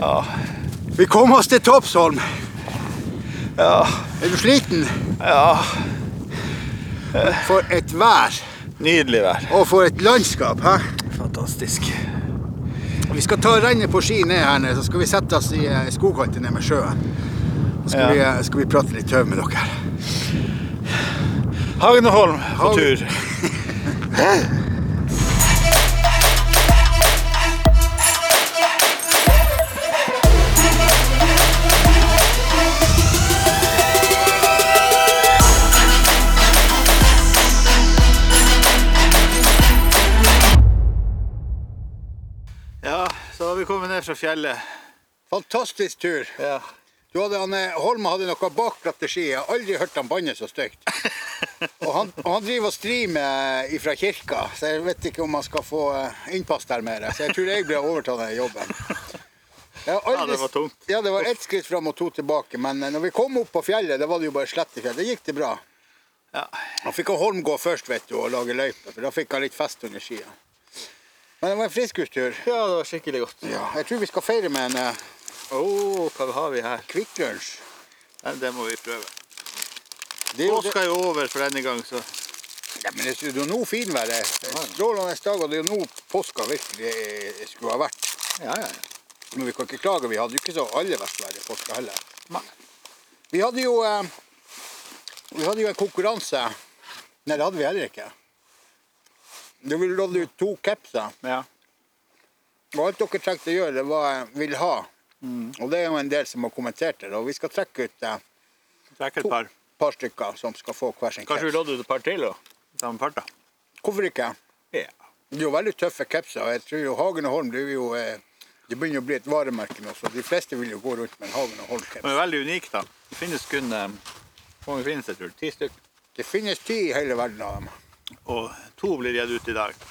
Ja. Vi kom oss til Toppsholm. Ja. Er du sliten? ja. For et vær. Nydelig vær. Og for et landskap. Hæ? Fantastisk. Vi skal ta rennet på ski ned her nede, så skal vi sette oss i eh, skogkanten ned med sjøen. Så skal, Ja. vi, eh, skal vi prate litt tøv med dere. Hagneholm på Hagen- tur. fjellet. Fantastisk tur. Ja. Du hadde, han, Holm hadde noe bakglatte ski. Jeg har aldri hørt han banne så stygt. Og han, og han driver og streamer fra kirka, så jeg vet ikke om han skal få eh, innpass der mer. Så jeg tror jeg blir overta den jobben. Aldri, Ja, det var tungt. Ja, det var ett skritt fram og to tilbake. Men eh, når vi kom opp på fjellet, da var det jo bare slett i fjell. Det gikk det bra. Ja. Han fikk Holm gå først vet du, og lage løype, for da fikk han litt fest under skia. Men det var en friskustur. ja, det var skikkelig godt. Ja, jeg tror vi skal feire med en uh, Å, hva har vi her? Kvikk Lunsj. Det må vi prøve. Det er jo er over for denne gang, så Ja, men det er jo nå finværet. Strålende dag, og det er jo nå påska virkelig skulle ha vært. Ja, ja, ja. Men vi kan ikke klage, vi hadde jo ikke så aller verst vær i påska heller. Nei. Vi hadde jo eh, Vi hadde jo en konkurranse. Nei, det hadde vi heller ikke. Det ville lodde ut to capser. ja. Og alt dere trengte å gjøre, det var jeg 'vil ha'. Og det er jo en del som har kommentert det. Og vi skal trekke ut et Trekke et par. par stykker som skal få hver sin Kanskje vi caps. lodder ut et par til, da? Samme part, da? Hvorfor ikke? Ja. Det er jo veldig tøffe capser. og Jeg tror jo Hagen og Holm det er jo eh, det begynner å bli et varemerke nå, så de fleste vil jo gå rundt med en Hagen og Men Holm-caps. det er veldig unikt, da. Det finnes kun eh, Hvor mange finnes det, tror du? Ti stykker. Det finnes ti i hele verden av dem. Og to blir gitt ut i dag.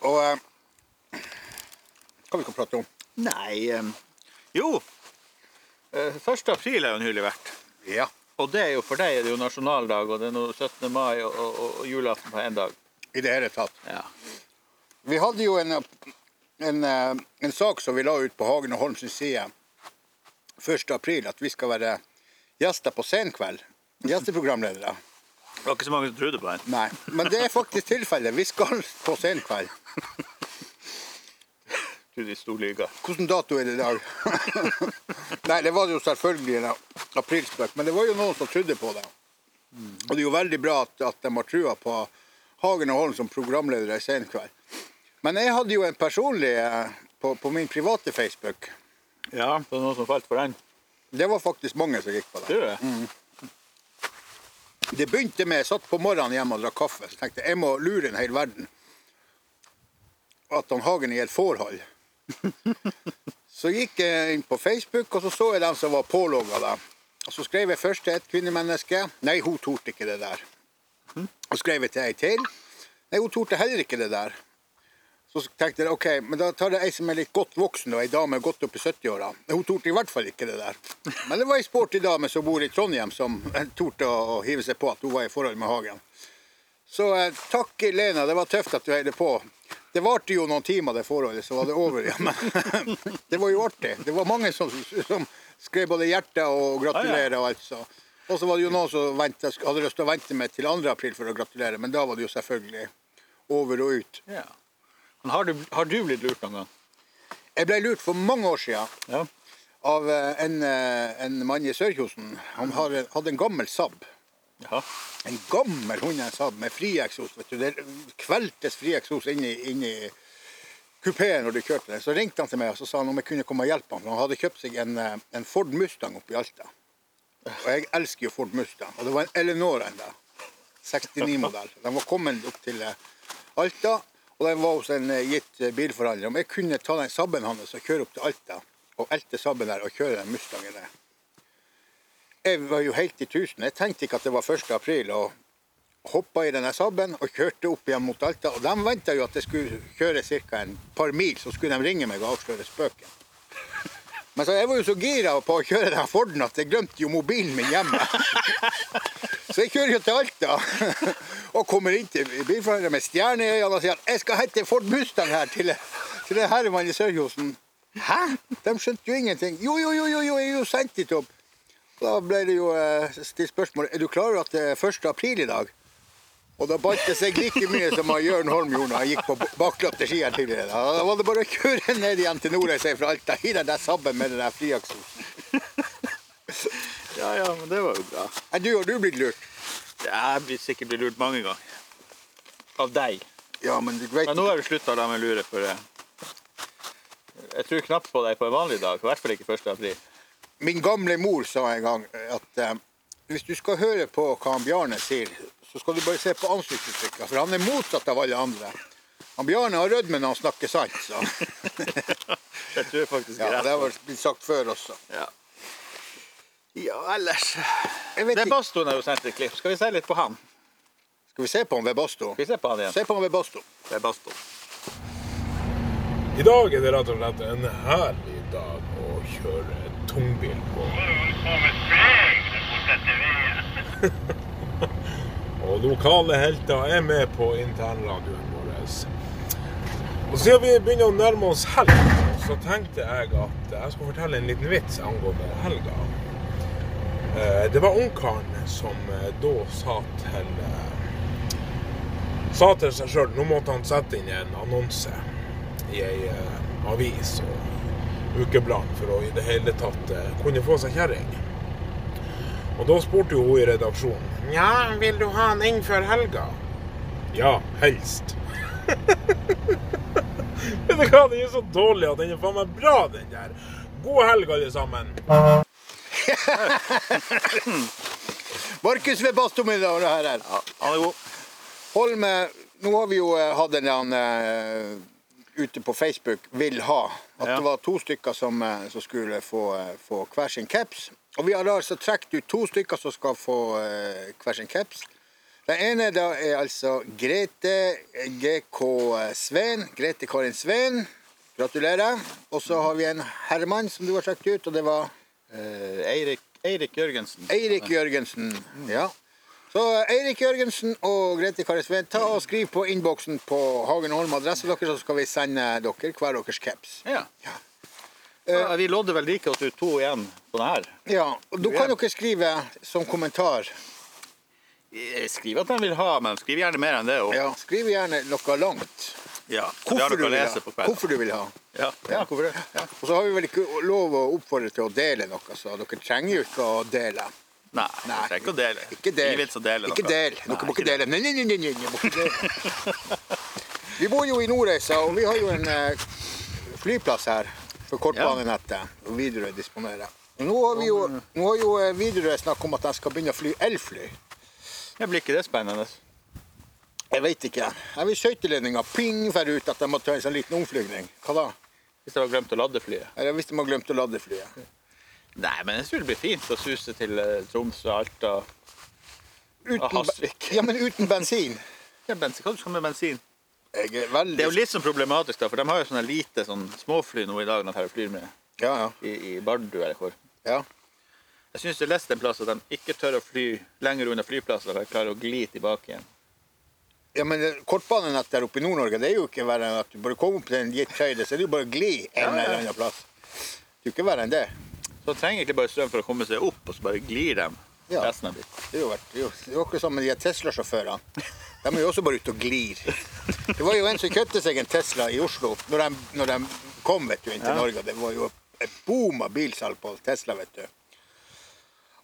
Og eh, hva vi kan prate om? Nei eh, Jo. Eh, 1. april er jo nylig vært. Ja. Og det er jo for deg er det jo nasjonaldag, og det er nå 17. mai og, og, og julaften på én dag. I det hele tatt. Ja. Vi hadde jo en, en, eh, en sak som vi la ut på Hagen og Holms side 1. april, at vi skal være gjester på Senkveld. Gjesteprogramledere. Det var ikke så mange som trodde på den. Nei, men det er faktisk tilfellet. Vi skal på Senkveld. Du, de sto liga. Hvilken dato er det i dag? Nei, det var jo selvfølgelig en aprilspøk, men det var jo noen som trodde på det. Og det er jo veldig bra at, at de har trua på Hagen og Holm som programledere i Senkveld. Men jeg hadde jo en personlig eh, på, på min private Facebook. Ja, det var noen som falt for den. Det var faktisk mange som gikk på det. Du det? Det begynte med jeg satt på morgenen hjemme og drakk kaffe. Så tenkte jeg jeg må lure en hel verden. At han Hagen er i et forhold. Så gikk jeg inn på Facebook, og så så jeg dem som var pålogga der. Og så skrev jeg først til et kvinnemenneske. Nei, hun torde ikke det der. Og skrev jeg til ei til. Nei, hun torde heller ikke det der. Så tenkte jeg ok, men da tar jeg ei som er litt godt voksen, og ei dame godt opp i 70-åra. Hun torde i hvert fall ikke det der. Men det var ei sporty dame som bor i Trondheim som torde å, hive seg på at hun var i forhold med Hagen. Så eh, takk, Lena. Det var tøft at du heide på. Det varte jo noen timer, det forholdet, så var det over igjen. Men det var jo artig. Det var mange som, som skrev både hjerte og gratulerer og alt. Så. Og så var det jo noen som ventet, hadde lyst til å vente med til 2. april for å gratulere, men da var det jo selvfølgelig over og ut. Ja. Har du, har du blitt lurt noen gang? Jeg ble lurt for mange år siden Ja. av eh, en, eh, en mann i Sørkjosen. Han har, hadde en gammel Saab. ja. En gammel Honda Saab med frieksos. vet du. Det kveltes frieksos inni, inni kupeen når du kjørte den. Så ringte han til meg og så sa han om jeg kunne komme og hjelpe ham. for Han hadde kjøpt seg en, eh, en Ford Mustang oppe i Alta. Og jeg elsker jo Ford Mustang. Og det var en Eleanor ennå. 69-modell. Den var kommet opp til Alta, og den var hos en eh, gitt eh, bilforhandler. Om jeg kunne ta den sabben hans og kjøre opp til Alta og elte sabben der og kjøre den Mustangen der. Jeg var jo helt i tusen. Jeg tenkte ikke at det var 1. april. og hoppa i denne sabben og kjørte opp igjen mot Alta. Og de venta jo at jeg skulle kjøre ca. et par mil, så skulle de ringe meg og avsløre spøken. Men så jeg var jo så gira på å kjøre den Forden at jeg glemte jo mobilen min hjemme. Så jeg kjører jo til Alta og kommer inn til bilforhandleren med stjerne i øynene og sier at jeg skal hente Ford Mustang her til, til det herremann i Sørkjosen. Hæ? De skjønte jo ingenting. Jo, jo, jo, jo, jo, jeg er jo sendt dit opp. Da ble det jo eh, stilt spørsmål er du klar over at det er 1. april i dag. Og da bandt det seg like mye som Jørn Holm gjorde når han gikk på bakløpte ski her tidligere. Da var det bare å kjøre ned igjen til Nordreisa fra Alta i den der sabben med den der friaksosen. Ja, ja, men det var jo bra. Er du har du blitt lurt? Jeg blir sikkert blitt lurt mange ganger. Av deg. Ja, men du vet Men nå har du slutta å la meg lure, for eh, jeg tror knapt på deg på en vanlig dag. I hvert fall ikke 1. april. Min gamle mor sa en gang at eh, hvis du skal høre på hva han Bjarne sier, så skal du bare se på ansiktsuttrykket, for han er motsatt av alle andre. Han Bjarne har rødme når han snakker sant, så. Jeg tror faktisk Ja, rett. det har blitt sagt før også. Ja. ja, ellers Jeg Det. Bastoen har jo sendt et klipp. Skal vi se litt på han? Skal vi se på han ved Basto? Skal vi se på han igjen? Se på han ved Basto. Det er Basto. I dag er det rett og slett en herlig dag å kjøre tungbil på. Og lokale helter er med på internradioen vår. Og siden vi begynner å nærme oss helg, så tenkte jeg at jeg skal fortelle en liten vits angående helga. Eh, Det var ungkaren som eh, da sa til eh, sa til seg sjøl nå måtte han sette inn en annonse i ei avis og ukeblad for å i det hele tatt kunne få seg kjerring. Og da spurte jo hun i redaksjonen Nja, vil du ha den inn før helga? Ja, helst. Vet du hva, den er så dårlig at den er faen meg bra, den der. God helg, alle sammen. Markus ved Basto, mine damer og herrer. Ja, han er god. Holm, Nå har vi jo eh, hatt en eller annen eh, ute på Facebook vil ha. At Ja. det var to stykker som, eh, som skulle få, få hver sin caps. Og vi har altså trukket ut to stykker som skal få eh, hver sin caps. Den ene da er altså Grete GK Sveen. Grete Karin Sveen. Gratulerer. Og så har vi en herremann som du har trukket ut, og det var Eh, Eirik, Eirik Jørgensen. Eirik Jørgensen. Ja. Så Eirik Jørgensen og Grete Kari Sveen, ta og skriv på innboksen på Hagen Holm adresse deres, så skal vi sende dere hver deres caps. Ja. Ja. Ja, vi lodder vel like oss ut to igjen på det her. Ja, og Da kan dere skrive som kommentar. Skriv at de vil ha, men skriv gjerne mer enn det. Og, Ja, Skriv gjerne noe langt. ja, Hvorfor du, vil ha. Hvorfor du vil ha. Ja, ja, hvorfor det? Ja. Og så har vi vel ikke lov å oppfordre til å dele noe, så dere trenger jo ikke å dele. Nei, Nei. trenger ikke å dele. Ikke del. Å dele Ikke del. Dere må ikke ikke dele. Nei, nei, nei, nei, nei, nei, må ikke dele. Vi bor jo i Nordreisa, og vi har jo en eh, flyplass her for kortbanenettet. Og Widerøe disponerer. Nå har, vi jo, nå har jo eh, Widerøe snakket om at de skal begynne å fly elfly. Det blir ikke det spennende? Jeg vet ikke. Jeg vil skøyteledninga ping fer ut at de må ta en sånn liten omflygning. Hva da? Hvis de har glemt å lade flyet? Eller hvis de har glemt å lade flyet. Nei, men jeg tror det blir fint å suse til troms Tromsø, Alta Uten, og Hasvik. ja, men uten bensin. Ja, bensin. Hva skal du med bensin? Jeg er veldig Det er jo litt sånn problematisk, da, for de har jo sånne lite sånn småfly nå i dag når de flyr med Ja, ja. i, i Bardu eller hvor. ja. Jeg syns det er lest en plass at de ikke tør å fly lenger unna flyplasser, for de klarer å gli tilbake igjen. Ja, men Kortbanenettet kortbanenett der oppe i Nord-Norge, det er jo ikke verre enn at du bare kommer opp til en gitt høyde, så er det jo bare å gli en eller annen plass. Det er jo ikke verre enn det. Så de trenger egentlig bare strøm for å komme seg opp, og så bare glir de Ja. resten av bilen. Det er jo, vært, jo det er jo akkurat som med de Tesla-sjåførene. De er jo også bare ute og glir. Det var jo en som kjøpte seg en Tesla i Oslo når de, når de kom vet du, inn til Ja. Norge. Det var jo et boom av bilsalg på Tesla, vet du.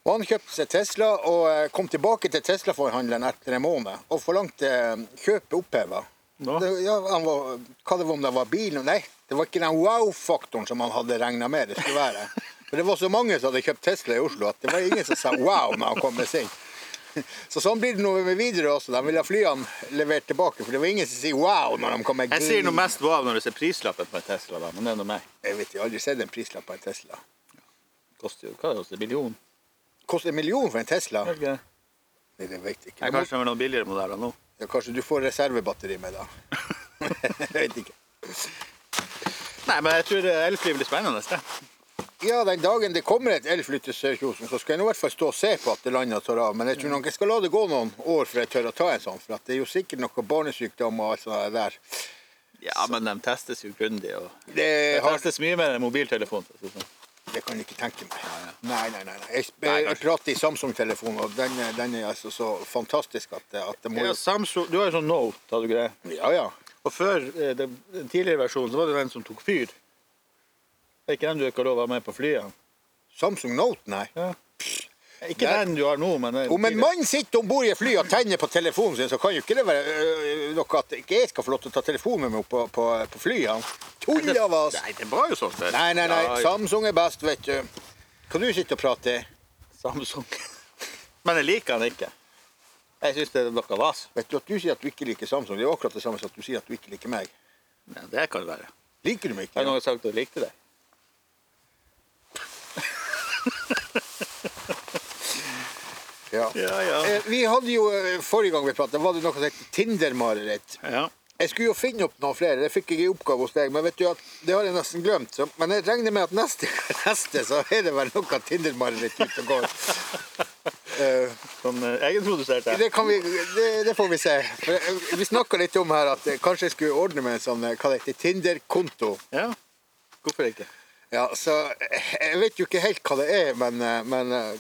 Og Han kjøpte seg Tesla og eh, kom tilbake til Tesla-forhandleren etter en måned og forlangte eh, kjøpet oppheva. Ja, var, hva det var om det var bilen? Nei, det var ikke den wow-faktoren som han hadde regna med det skulle være. For det var så mange som hadde kjøpt Tesla i Oslo at det var ingen som sa wow når han kom med sin. Så sånn blir det nå med videre også. De vil ha flyene levert tilbake, for det var ingen som sier wow når de kom med Jeg sier noe mest wow når du ser prislappen på en Tesla, da, men det er noe meg. Jeg vet, jeg har aldri sett en prislapp på en Tesla. Koster jo hva det koster, en million? Koster en million for en Tesla? Det? Nei, det vet jeg ikke. Jeg kanskje det er noen billigere modeller nå. Ja, kanskje du får reservebatteri med, da. jeg vet ikke. Nei, men jeg tror elfly blir spennende. Det. Ja, den dagen det kommer et elfly til Sør-Kjosen, så skal nå i hvert fall stå og se på at det lander tar av. Men jeg tror nok jeg skal la det gå noen år før jeg tør å ta en sånn. For det er jo sikkert noe barnesykdom og alt sånt der. Ja, men de testes jo grundig. og Det, Det har, testes mye mer enn mobiltelefon. sånn. det kan jeg ikke tenke meg. Nei, nei, nei. nei. Jeg, jeg, prater i Samsung-telefonen, og den, den er altså så fantastisk at, at det må Ja, Samsung, du har jo sånn Note, har du ikke det? Ja, ja. Og før eh, den, den tidligere versjonen så var det den som tok fyr. Det er ikke den du ikke har lov å ha med på flyet? Samsung Note, nei. Ikke den du har nå, men Om en mann sitter om bord i et fly og tenner på telefonen sin, så kan jo ikke det være øh, noe at ikke jeg skal få lov til å ta telefonen med meg opp på, på, på flyet. Tull av oss! Nei, det var jo sånn det. Nei, nei, nei. Ja, Samsung er best, vet du. Hva du sitter og prater? Samsung. Men jeg liker den ikke. Jeg syns det er noe vas. Vet du at du sier at du ikke liker Samsung? Det er akkurat det samme som at du sier at du ikke liker meg. Ja, det kan det være. Liker du meg ikke? Har noen sagt at du likte det? Ja. Ja, ja. Eh, Vi hadde jo, eh, Forrige gang vi pratet, var det noe som het Tinder-mareritt. ja. Jeg skulle jo finne opp noen flere, det fikk jeg i oppgave hos deg, men vet du at det har jeg nesten glemt. Så, men jeg regner med at neste, neste så er det vel noe Tinder-mareritt ute og går. Eh, Sånn uh, egenprodusert. det, kan vi, det, det får vi se. For, vi snakka litt om her at kanskje jeg skulle ordne med en sånn Tinder-konto. Ja. Hvorfor ikke? Ja, så eh, Jeg vet jo ikke helt hva det er, men, eh, men eh,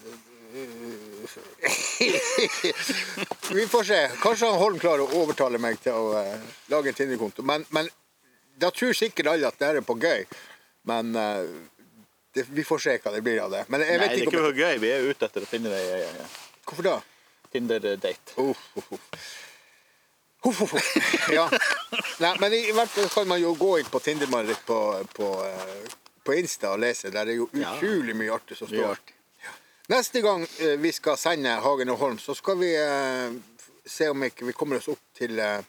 Vi får se. Kanskje han Holm klarer å overtale meg til å lage en Tinder-konto. Men, men da tror sikkert alle at det er på gøy. Men det, vi får se hva det blir av det. Nei, vet det er ikke på om gøy. Vi er ute etter å finne deg ja, ja. Hvorfor da? Tinder-date. Uh, uh, uh. Uff, uff, uff. Ja. Nei, men i hvert fall kan man jo gå inn på Tinder-mareritt på, på, på Insta og lese. Der er jo Ja. utrolig mye artig som står. artig. Neste gang eh, vi skal sende Hagen og Holm, så skal vi eh, se om ikke vi kommer oss opp til, eh,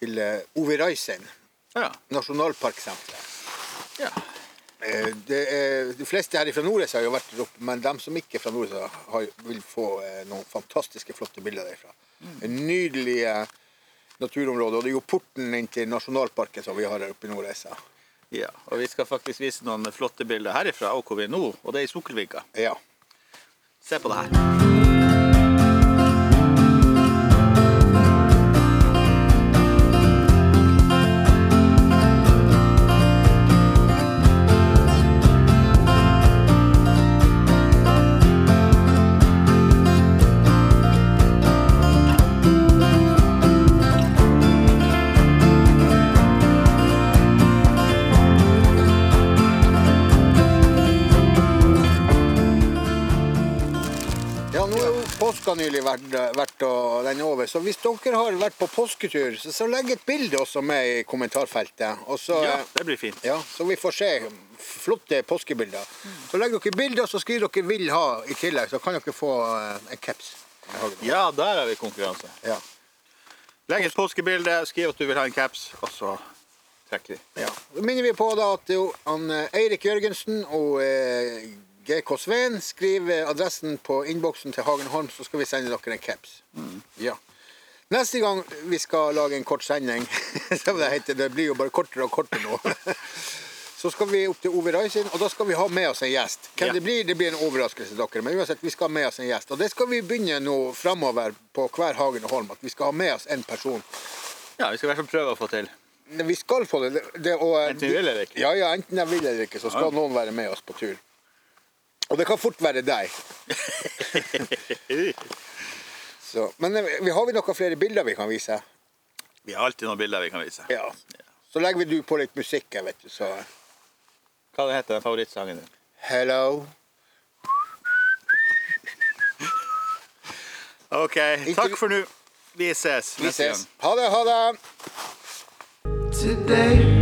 til Ove Reisen, Ja. nasjonalparksenteret. ja. Det er, de fleste her fra Nordreisa har jo vært der oppe, men de som ikke er fra Nordreisa, vil få noen fantastiske, flotte bilder derfra. En nydelig naturområder. naturområde, og det er jo porten inn til nasjonalparken som vi har her oppe i Nordreisa. Ja. Og vi skal faktisk vise noen flotte bilder herifra og hvor vi er nå, og det er i Sukkelvika. Ja. Se på det her. Påska nylig vært, vært og den er over, så hvis dere har vært på påsketur, så, så legg et bilde også med i kommentarfeltet. Og så, Ja, det blir fint. ja, så vi får se flotte påskebilder. Så legger dere bilder, og så skriver dere 'vil ha' i tillegg, så kan dere få eh, en caps. Ja, der er vi konkurranse. Ja. Legg et påskebilde, skriv at du vil ha en caps, og så trekker vi. Ja. Da minner vi på da at det jo han, Eirik Jørgensen og eh, GK Sveen skriver adressen på innboksen til Hagen Holm, så skal vi sende dere en caps. Ja. Neste gang vi skal lage en kort sending, det heter, det blir jo bare kortere og kortere nå, så skal vi opp til Ove Raisin, og da skal vi ha med oss en gjest. Hvem Ja. det blir, det blir en overraskelse til dere, men uansett, vi skal ha med oss en gjest. Og det skal vi begynne nå framover på hver Hagen og Holm, at vi skal ha med oss en person. Ja, vi skal i hvert fall prøve å få til. Vi skal få det. det, det og, eh, Enten vi vil eller ikke. Ja, ja, enten jeg vil eller ikke, så skal Ja. noen være med oss på tur. Og det kan fort være deg. Så, men eh, vi har vi noen flere bilder vi kan vise? Vi har alltid noen bilder vi kan vise. Ja. Så legger vi du på litt musikk, her, vet du, så Hva det heter den favorittsangen din? Hello. OK, takk for nå. Vi ses Vi ses. Ha det, ha det. today.